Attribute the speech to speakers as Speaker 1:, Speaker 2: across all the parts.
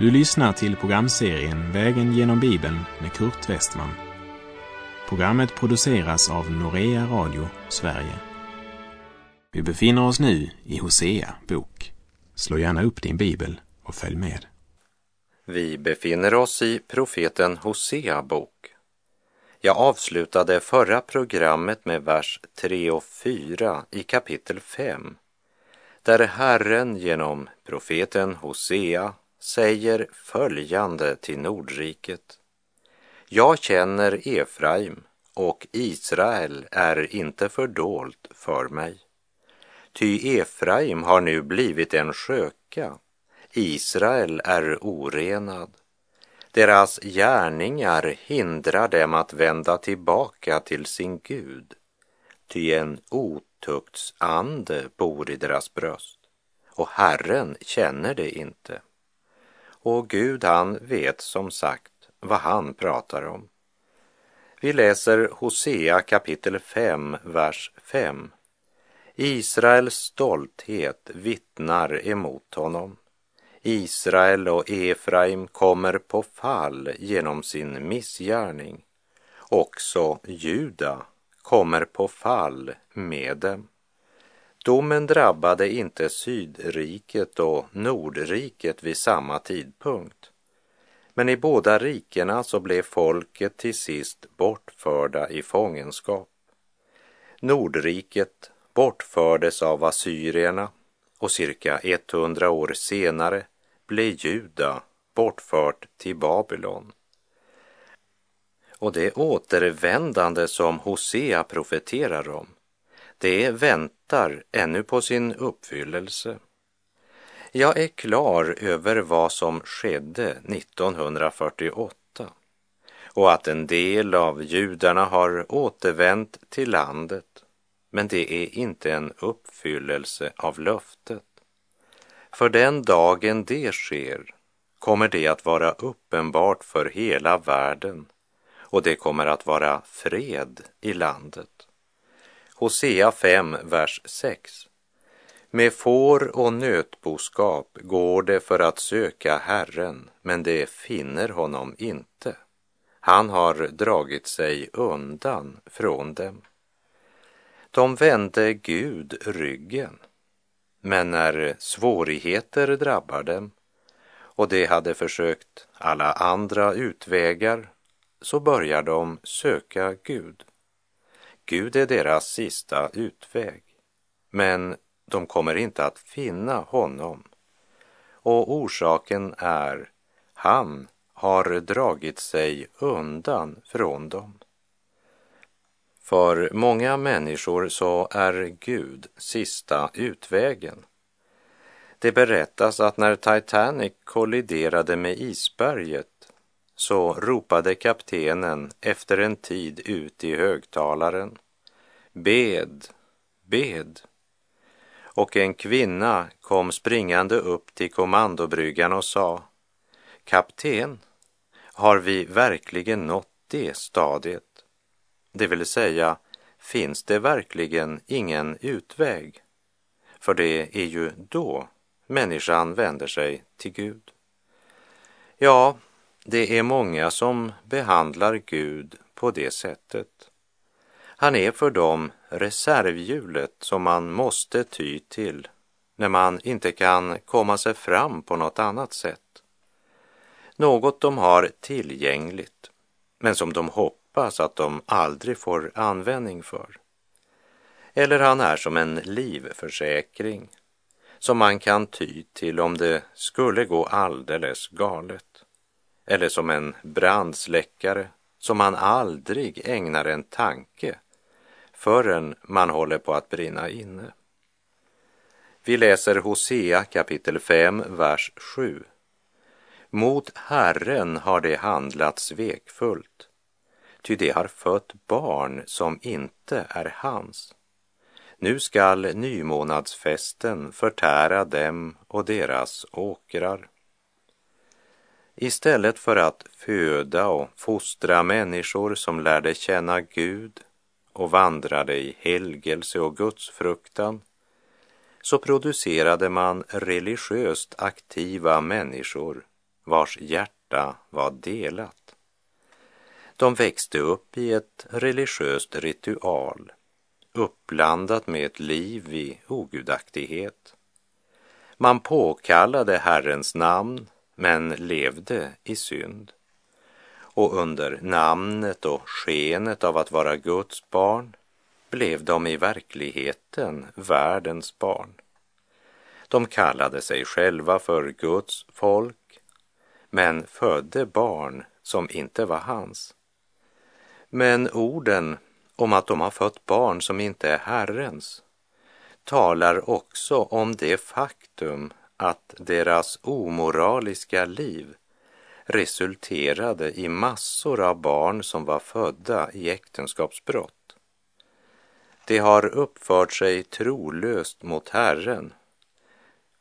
Speaker 1: Du lyssnar till programserien Vägen genom Bibeln med Kurt Westman. Programmet produceras av Norea Radio Sverige. Vi befinner oss nu i Hosea bok. Slå gärna upp din bibel och följ med.
Speaker 2: Vi befinner oss i profeten Hosea bok. Jag avslutade förra programmet med vers 3 och 4 i kapitel 5 där Herren genom profeten Hosea säger följande till Nordriket. Jag känner Efraim och Israel är inte fördolt för mig. Ty Efraim har nu blivit en sköka, Israel är orenad. Deras gärningar hindrar dem att vända tillbaka till sin Gud, ty en otuktsande bor i deras bröst, och Herren känner det inte. Och Gud han vet som sagt vad han pratar om. Vi läser Hosea kapitel 5, vers 5. Israels stolthet vittnar emot honom. Israel och Efraim kommer på fall genom sin missgärning. Också Juda kommer på fall med dem. Domen drabbade inte Sydriket och Nordriket vid samma tidpunkt. Men i båda rikena så blev folket till sist bortförda i fångenskap. Nordriket bortfördes av assyrierna och cirka 100 år senare blev Juda bortfört till Babylon. Och det återvändande som Hosea profeterar om, det väntar ännu på sin uppfyllelse. Jag är klar över vad som skedde 1948 och att en del av judarna har återvänt till landet, men det är inte en uppfyllelse av löftet. För den dagen det sker kommer det att vara uppenbart för hela världen och det kommer att vara fred i landet. Hosea 5, vers 6. Med får och nötboskap går det för att söka Herren, men det finner honom inte. Han har dragit sig undan från dem. De vände Gud ryggen, men när svårigheter drabbar dem och de hade försökt alla andra utvägar så börjar de söka Gud. Gud är deras sista utväg, men de kommer inte att finna honom. Och orsaken är, han har dragit sig undan från dem. För många människor så är Gud sista utvägen. Det berättas att när Titanic kolliderade med isberget så ropade kaptenen efter en tid ut i högtalaren. Bed, bed. Och en kvinna kom springande upp till kommandobryggan och sa Kapten, har vi verkligen nått det stadiet? Det vill säga, finns det verkligen ingen utväg? För det är ju då människan vänder sig till Gud. Ja, det är många som behandlar Gud på det sättet. Han är för dem reservhjulet som man måste ty till när man inte kan komma sig fram på något annat sätt. Något de har tillgängligt, men som de hoppas att de aldrig får användning för. Eller han är som en livförsäkring som man kan ty till om det skulle gå alldeles galet. Eller som en brandsläckare som man aldrig ägnar en tanke förrän man håller på att brinna inne. Vi läser Hosea kapitel 5, vers 7. Mot Herren har det handlat svekfullt, ty det har fött barn som inte är hans. Nu skall nymånadsfesten förtära dem och deras åkrar. Istället för att föda och fostra människor som lärde känna Gud och vandrade i helgelse och gudsfruktan så producerade man religiöst aktiva människor vars hjärta var delat. De växte upp i ett religiöst ritual uppblandat med ett liv i ogudaktighet. Man påkallade Herrens namn men levde i synd. Och under namnet och skenet av att vara Guds barn blev de i verkligheten världens barn. De kallade sig själva för Guds folk, men födde barn som inte var hans. Men orden om att de har fött barn som inte är Herrens talar också om det faktum att deras omoraliska liv resulterade i massor av barn som var födda i äktenskapsbrott. De har uppfört sig trolöst mot Herren,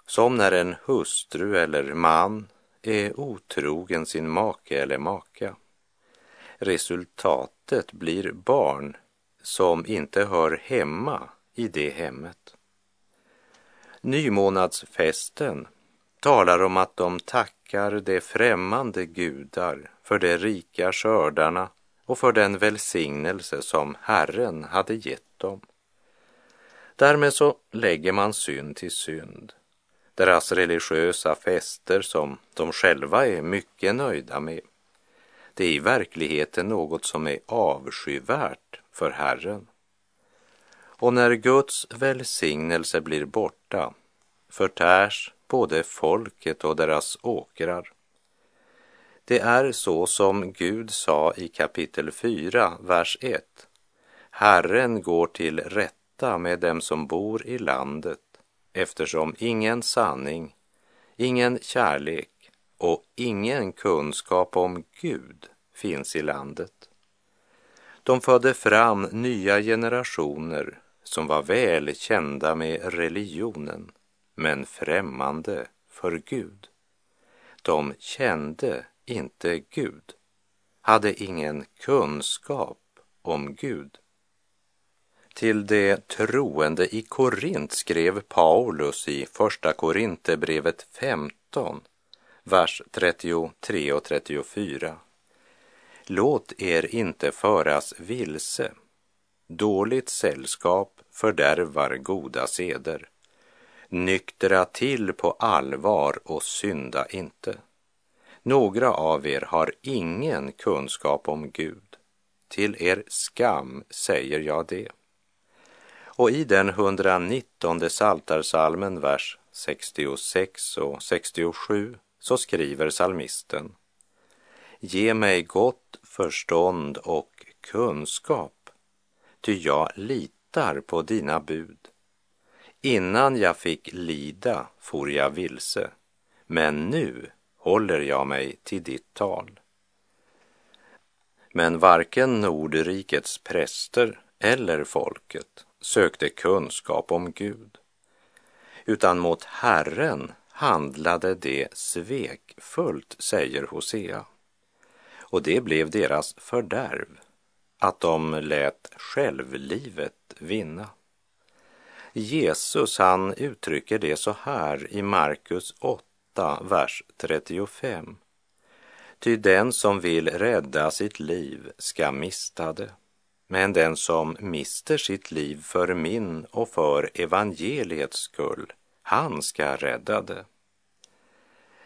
Speaker 2: som när en hustru eller man är otrogen sin make eller maka. Resultatet blir barn som inte hör hemma i det hemmet. Nymånadsfesten talar om att de tackar de främmande gudar för de rika skördarna och för den välsignelse som Herren hade gett dem. Därmed så lägger man synd till synd. Deras religiösa fester som de själva är mycket nöjda med. Det är i verkligheten något som är avskyvärt för Herren. Och när Guds välsignelse blir borta förtärs både folket och deras åkrar. Det är så som Gud sa i kapitel 4, vers 1. Herren går till rätta med dem som bor i landet eftersom ingen sanning, ingen kärlek och ingen kunskap om Gud finns i landet. De födde fram nya generationer som var väl kända med religionen men främmande för Gud. De kände inte Gud, hade ingen kunskap om Gud. Till de troende i Korint skrev Paulus i Första Korinthierbrevet 15, vers 33 och 34. Låt er inte föras vilse. Dåligt sällskap fördärvar goda seder. Nyktra till på allvar och synda inte. Några av er har ingen kunskap om Gud. Till er skam säger jag det. Och i den 119 saltarsalmen, vers 66 och 67, så skriver salmisten Ge mig gott förstånd och kunskap, ty jag litar på dina bud. Innan jag fick lida for jag vilse, men nu håller jag mig till ditt tal. Men varken Nordrikets präster eller folket sökte kunskap om Gud, utan mot Herren handlade det svekfullt, säger Hosea. Och det blev deras fördärv, att de lät självlivet vinna. Jesus han uttrycker det så här i Markus 8, vers 35. Ty den som vill rädda sitt liv ska mista det. Men den som mister sitt liv för min och för evangeliets skull, han ska rädda det.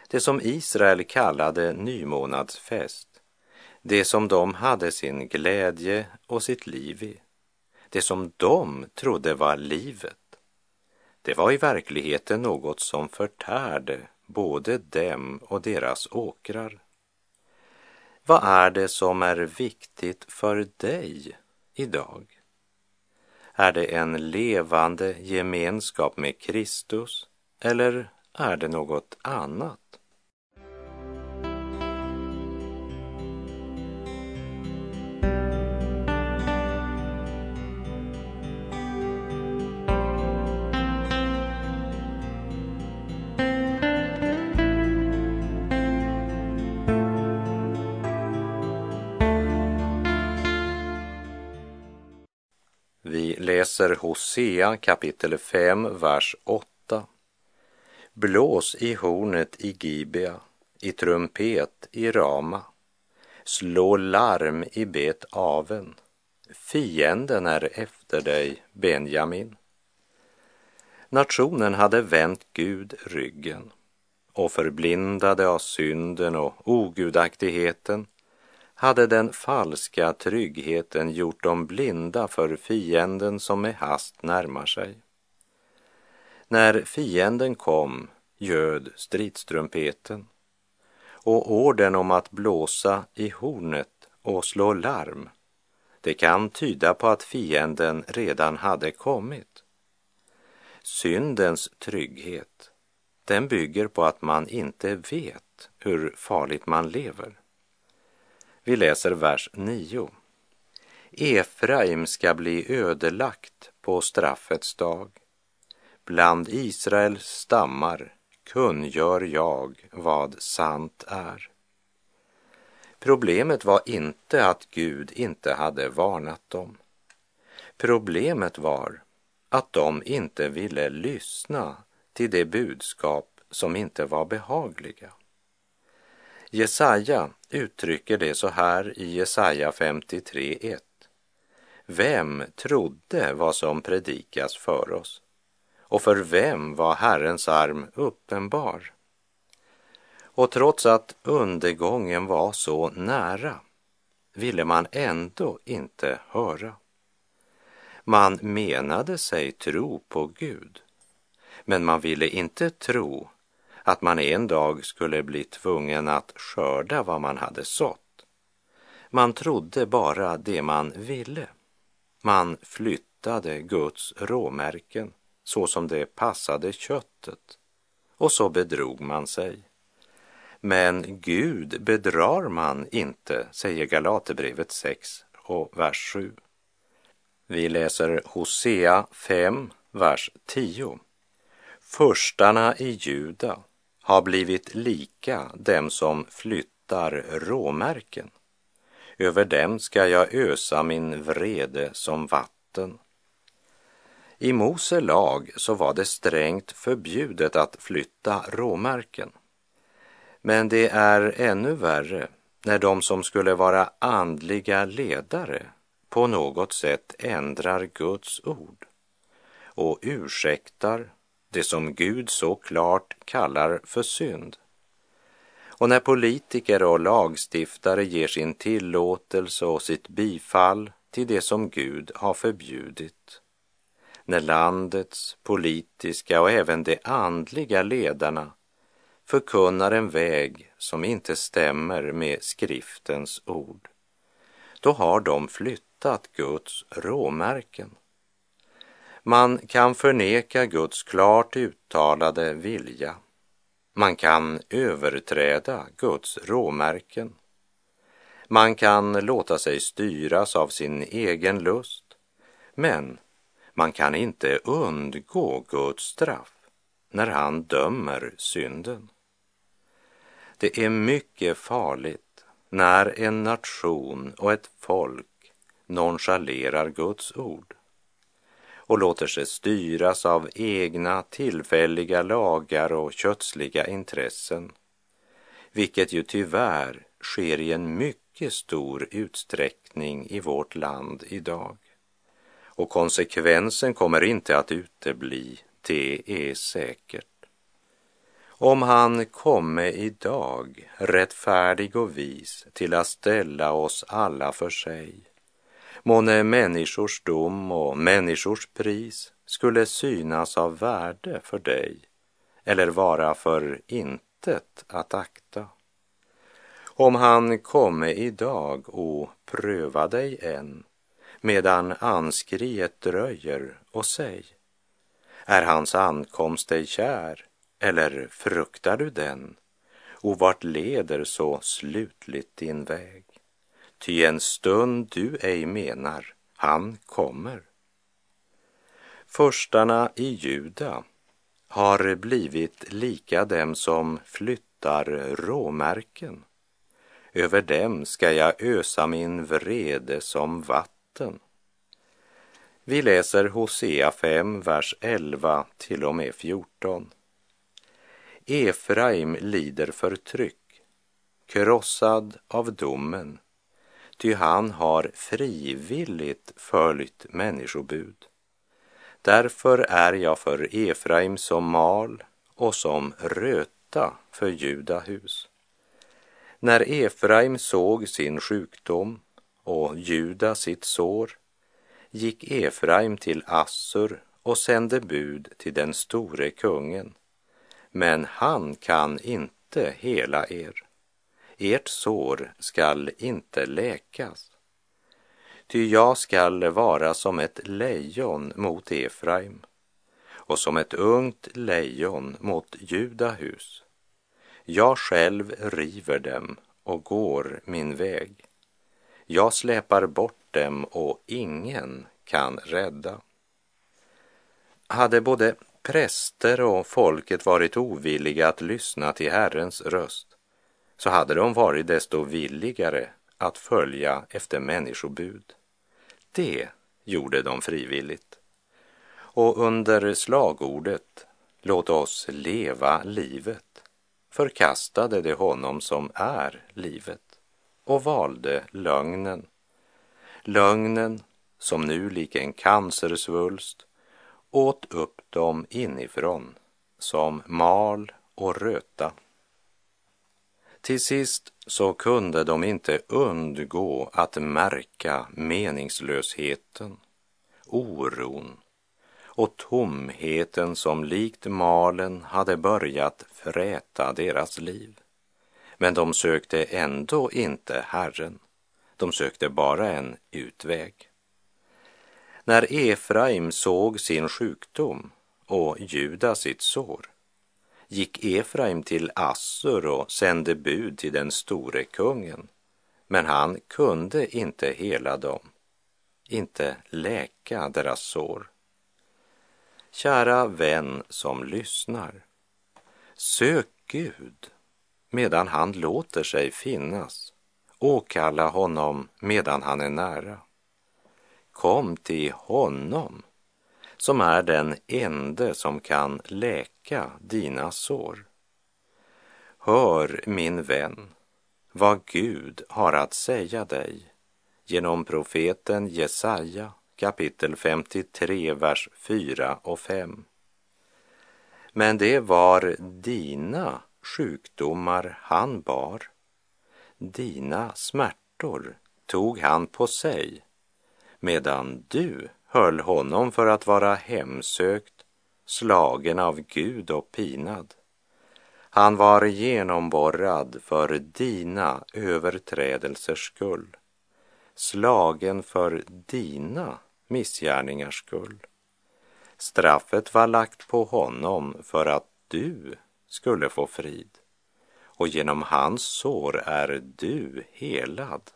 Speaker 2: Det som Israel kallade nymånadsfest, det som de hade sin glädje och sitt liv i, det som de trodde var livet, det var i verkligheten något som förtärde både dem och deras åkrar. Vad är det som är viktigt för dig idag? Är det en levande gemenskap med Kristus eller är det något annat? Vi läser Hosea kapitel 5, vers 8. Blås i hornet i Gibea, i trumpet i Rama, slå larm i Bet Aven. Fienden är efter dig, Benjamin. Nationen hade vänt Gud ryggen och förblindade av synden och ogudaktigheten hade den falska tryggheten gjort dem blinda för fienden som med hast närmar sig. När fienden kom ljöd stridstrumpeten och orden om att blåsa i hornet och slå larm, det kan tyda på att fienden redan hade kommit. Syndens trygghet, den bygger på att man inte vet hur farligt man lever. Vi läser vers 9. Efraim ska bli ödelagt på straffets dag. Bland Israels stammar kungör jag vad sant är. Problemet var inte att Gud inte hade varnat dem. Problemet var att de inte ville lyssna till det budskap som inte var behagliga. Jesaja uttrycker det så här i Jesaja 53.1. Vem trodde vad som predikas för oss? Och för vem var Herrens arm uppenbar? Och trots att undergången var så nära ville man ändå inte höra. Man menade sig tro på Gud, men man ville inte tro att man en dag skulle bli tvungen att skörda vad man hade sått. Man trodde bara det man ville. Man flyttade Guds råmärken så som det passade köttet och så bedrog man sig. Men Gud bedrar man inte, säger Galaterbrevet 6 och vers 7. Vi läser Hosea 5, vers 10. Förstarna i Juda har blivit lika dem som flyttar råmärken. Över dem ska jag ösa min vrede som vatten. I Mose lag så var det strängt förbjudet att flytta råmärken. Men det är ännu värre när de som skulle vara andliga ledare på något sätt ändrar Guds ord och ursäktar det som Gud så klart kallar för synd. Och när politiker och lagstiftare ger sin tillåtelse och sitt bifall till det som Gud har förbjudit, när landets politiska och även de andliga ledarna förkunnar en väg som inte stämmer med skriftens ord, då har de flyttat Guds råmärken. Man kan förneka Guds klart uttalade vilja. Man kan överträda Guds råmärken. Man kan låta sig styras av sin egen lust. Men man kan inte undgå Guds straff när han dömer synden. Det är mycket farligt när en nation och ett folk nonchalerar Guds ord och låter sig styras av egna tillfälliga lagar och kötsliga intressen, vilket ju tyvärr sker i en mycket stor utsträckning i vårt land idag. Och konsekvensen kommer inte att utebli, det är säkert. Om han komme idag, rättfärdig och vis, till att ställa oss alla för sig, månne människors dom och människors pris skulle synas av värde för dig eller vara för intet att akta. Om han komme idag och pröva dig än, medan anskriet dröjer och säg, är hans ankomst dig kär eller fruktar du den? Och vart leder så slutligt din väg? Ty en stund du ej menar, han kommer. Förstarna i Juda har blivit lika dem som flyttar råmärken. Över dem ska jag ösa min vrede som vatten. Vi läser Hosea 5, vers 11 till och med 14. Efraim lider förtryck krossad av domen, ty han har frivilligt följt människobud. Därför är jag för Efraim som mal och som röta för Juda hus. När Efraim såg sin sjukdom och Juda sitt sår gick Efraim till Assur och sände bud till den store kungen. Men han kan inte hela er. Ert sår skall inte läkas. Ty jag skall vara som ett lejon mot Efraim och som ett ungt lejon mot Judahus. Jag själv river dem och går min väg. Jag släpar bort dem och ingen kan rädda. Hade både präster och folket varit ovilliga att lyssna till Herrens röst så hade de varit desto villigare att följa efter människobud. Det gjorde de frivilligt. Och under slagordet Låt oss leva livet förkastade de honom som är livet och valde lögnen. Lögnen som nu lik en cancersvulst åt upp dem inifrån som mal och röta. Till sist så kunde de inte undgå att märka meningslösheten, oron och tomheten som likt malen hade börjat fräta deras liv. Men de sökte ändå inte Herren. De sökte bara en utväg. När Efraim såg sin sjukdom och Juda sitt sår gick Efraim till Assur och sände bud till den store kungen. Men han kunde inte hela dem, inte läka deras sår. Kära vän som lyssnar, sök Gud medan han låter sig finnas. Åkalla honom medan han är nära. Kom till honom som är den ende som kan läka dina sår. Hör, min vän, vad Gud har att säga dig genom profeten Jesaja kapitel 53, vers 4 och 5. Men det var dina sjukdomar han bar. Dina smärtor tog han på sig medan du höll honom för att vara hemsökt, slagen av Gud och pinad. Han var genomborrad för dina överträdelsers skull, slagen för dina missgärningars skull. Straffet var lagt på honom för att du skulle få frid och genom hans sår är du helad.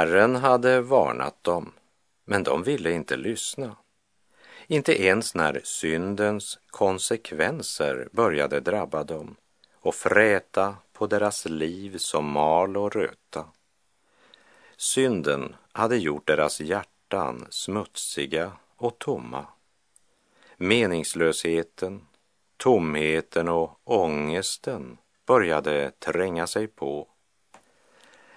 Speaker 2: Herren hade varnat dem, men de ville inte lyssna. Inte ens när syndens konsekvenser började drabba dem och fräta på deras liv som mal och röta. Synden hade gjort deras hjärtan smutsiga och tomma. Meningslösheten, tomheten och ångesten började tränga sig på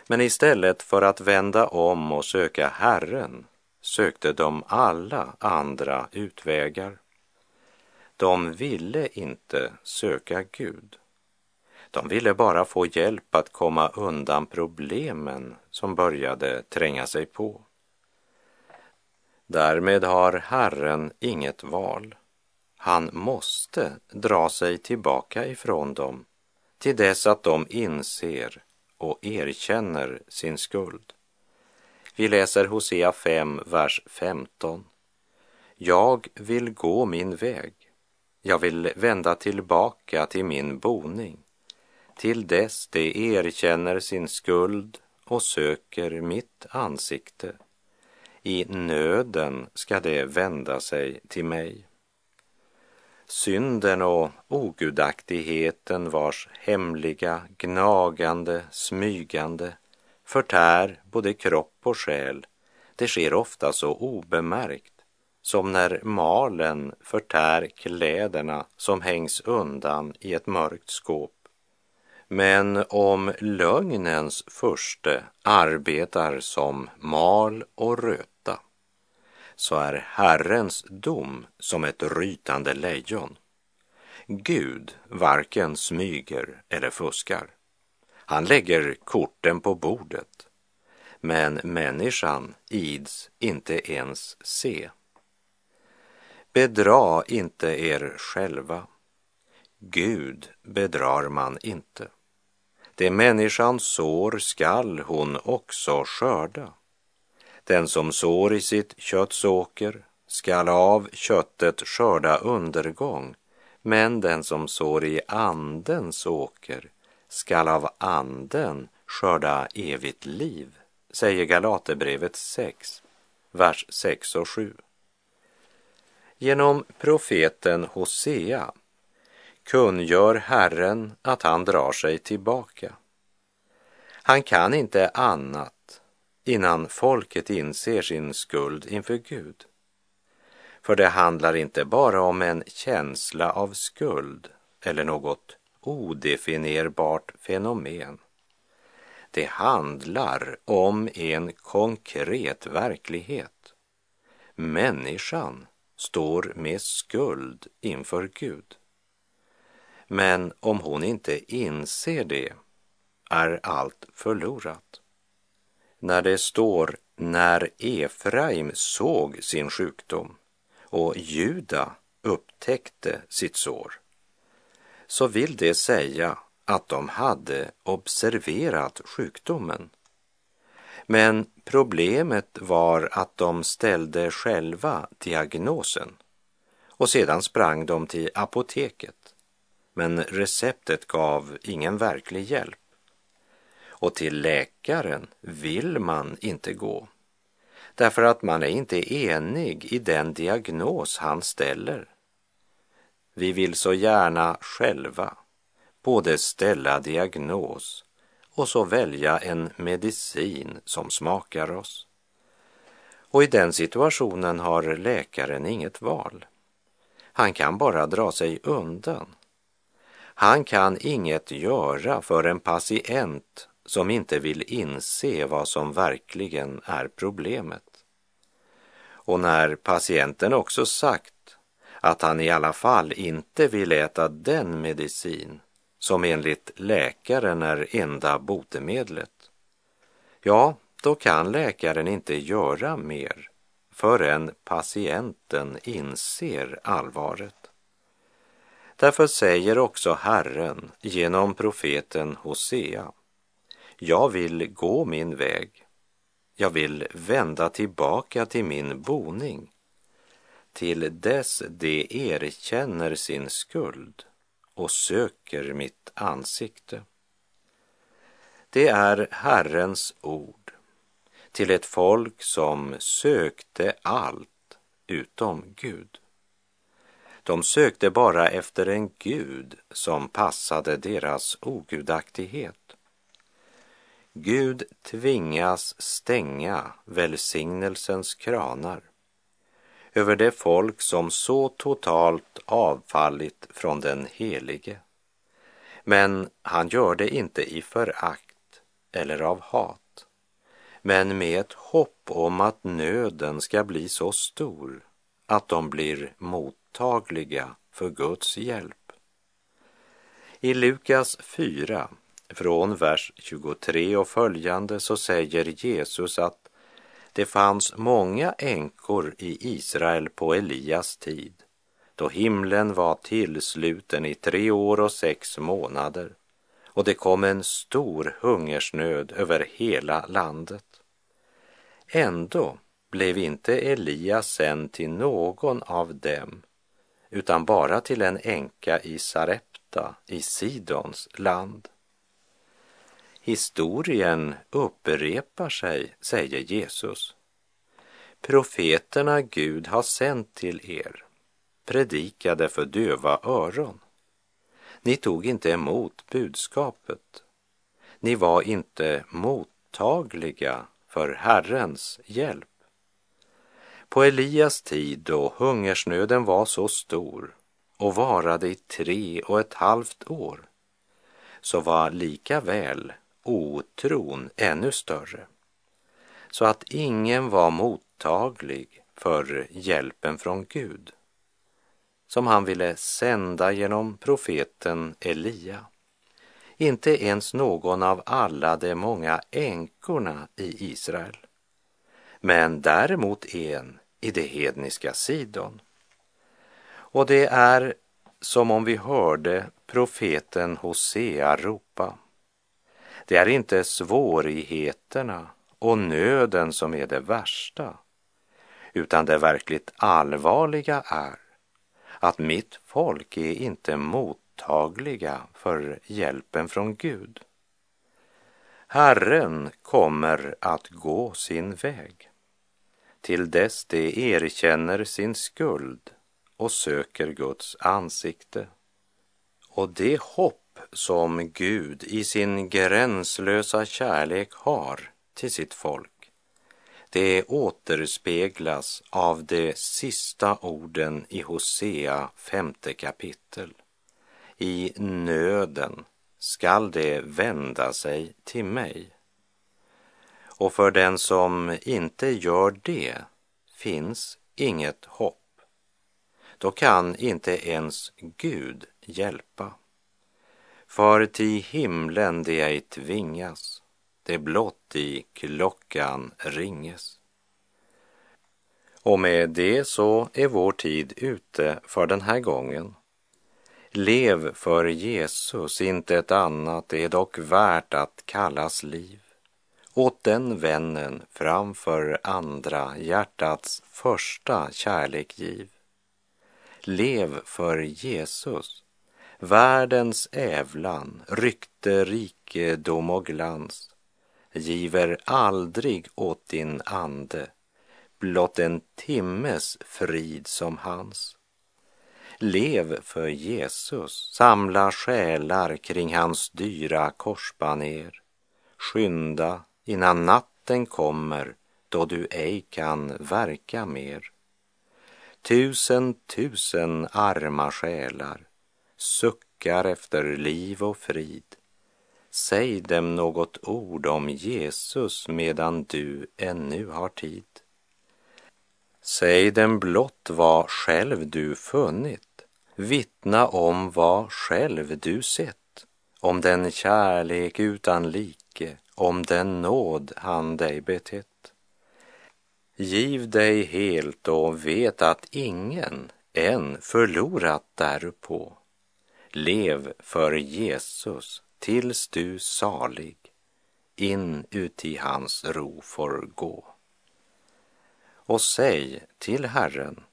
Speaker 2: men istället för att vända om och söka Herren sökte de alla andra utvägar. De ville inte söka Gud. De ville bara få hjälp att komma undan problemen som började tränga sig på. Därmed har Herren inget val. Han måste dra sig tillbaka ifrån dem till dess att de inser och erkänner sin skuld. Vi läser Hosea 5, vers 15. Jag vill gå min väg. Jag vill vända tillbaka till min boning till dess de erkänner sin skuld och söker mitt ansikte. I nöden ska de vända sig till mig. Synden och ogudaktigheten vars hemliga, gnagande, smygande förtär både kropp och själ, det sker ofta så obemärkt som när malen förtär kläderna som hängs undan i ett mörkt skåp. Men om lögnens furste arbetar som mal och röt så är Herrens dom som ett rytande lejon. Gud varken smyger eller fuskar. Han lägger korten på bordet, men människan ids inte ens se. Bedra inte er själva. Gud bedrar man inte. Det människan sår skall hon också skörda. Den som sår i sitt kötts åker skall av köttet skörda undergång, men den som sår i andens åker skall av anden skörda evigt liv, säger Galaterbrevet 6, vers 6 och 7. Genom profeten Hosea kungör Herren att han drar sig tillbaka. Han kan inte annat innan folket inser sin skuld inför Gud. För det handlar inte bara om en känsla av skuld eller något odefinierbart fenomen. Det handlar om en konkret verklighet. Människan står med skuld inför Gud. Men om hon inte inser det är allt förlorat. När det står när Efraim såg sin sjukdom och Juda upptäckte sitt sår så vill det säga att de hade observerat sjukdomen. Men problemet var att de ställde själva diagnosen och sedan sprang de till apoteket. Men receptet gav ingen verklig hjälp. Och till läkaren vill man inte gå därför att man är inte enig i den diagnos han ställer. Vi vill så gärna själva både ställa diagnos och så välja en medicin som smakar oss. Och i den situationen har läkaren inget val. Han kan bara dra sig undan. Han kan inget göra för en patient som inte vill inse vad som verkligen är problemet. Och när patienten också sagt att han i alla fall inte vill äta den medicin som enligt läkaren är enda botemedlet, ja, då kan läkaren inte göra mer förrän patienten inser allvaret. Därför säger också Herren genom profeten Hosea, jag vill gå min väg, jag vill vända tillbaka till min boning till dess de erkänner sin skuld och söker mitt ansikte. Det är Herrens ord till ett folk som sökte allt utom Gud. De sökte bara efter en Gud som passade deras ogudaktighet. Gud tvingas stänga välsignelsens kranar över det folk som så totalt avfallit från den helige. Men han gör det inte i förakt eller av hat, men med ett hopp om att nöden ska bli så stor att de blir mottagliga för Guds hjälp. I Lukas 4, från vers 23 och följande, så säger Jesus att det fanns många änkor i Israel på Elias tid, då himlen var tillsluten i tre år och sex månader och det kom en stor hungersnöd över hela landet. Ändå blev inte Elias sänd till någon av dem, utan bara till en änka i Sarepta i Sidons land. Historien upprepar sig, säger Jesus. profeterna Gud har sänt till er predikade för döva öron. Ni tog inte emot budskapet. Ni var inte mottagliga för Herrens hjälp. På Elias tid då hungersnöden var så stor och varade i tre och ett halvt år så var lika väl otron ännu större så att ingen var mottaglig för hjälpen från Gud som han ville sända genom profeten Elia. Inte ens någon av alla de många änkorna i Israel, men däremot en i det hedniska Sidon. Och det är som om vi hörde profeten Hosea ropa. Det är inte svårigheterna och nöden som är det värsta, utan det verkligt allvarliga är att mitt folk är inte mottagliga för hjälpen från Gud. Herren kommer att gå sin väg till dess de erkänner sin skuld och söker Guds ansikte. Och det hopp som Gud i sin gränslösa kärlek har till sitt folk det återspeglas av de sista orden i Hosea femte kapitel. I nöden skall det vända sig till mig. Och för den som inte gör det finns inget hopp. Då kan inte ens Gud hjälpa. För till himlen det ej tvingas det blott i klockan ringes. Och med det så är vår tid ute för den här gången. Lev för Jesus, inte ett annat är dock värt att kallas liv. Åt den vännen framför andra hjärtats första kärlek giv. Lev för Jesus, världens ävlan, rykte, rikedom och glans giver aldrig åt din ande blott en timmes frid som hans. Lev för Jesus, samla själar kring hans dyra korsbaner. Skynda innan natten kommer då du ej kan verka mer. Tusen, tusen arma själar suckar efter liv och frid Säg dem något ord om Jesus medan du ännu har tid. Säg dem blott vad själv du funnit, vittna om vad själv du sett, om den kärlek utan like, om den nåd han dig betett. Giv dig helt och vet att ingen än förlorat därpå. Lev för Jesus tills du salig in uti hans ro får gå. Och säg till Herren,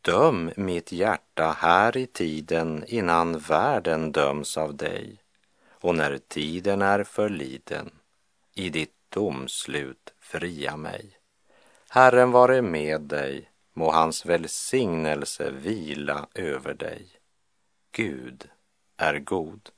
Speaker 2: döm mitt hjärta här i tiden innan världen döms av dig och när tiden är förliden i ditt domslut fria mig. Herren vare med dig, må hans välsignelse vila över dig. Gud är god.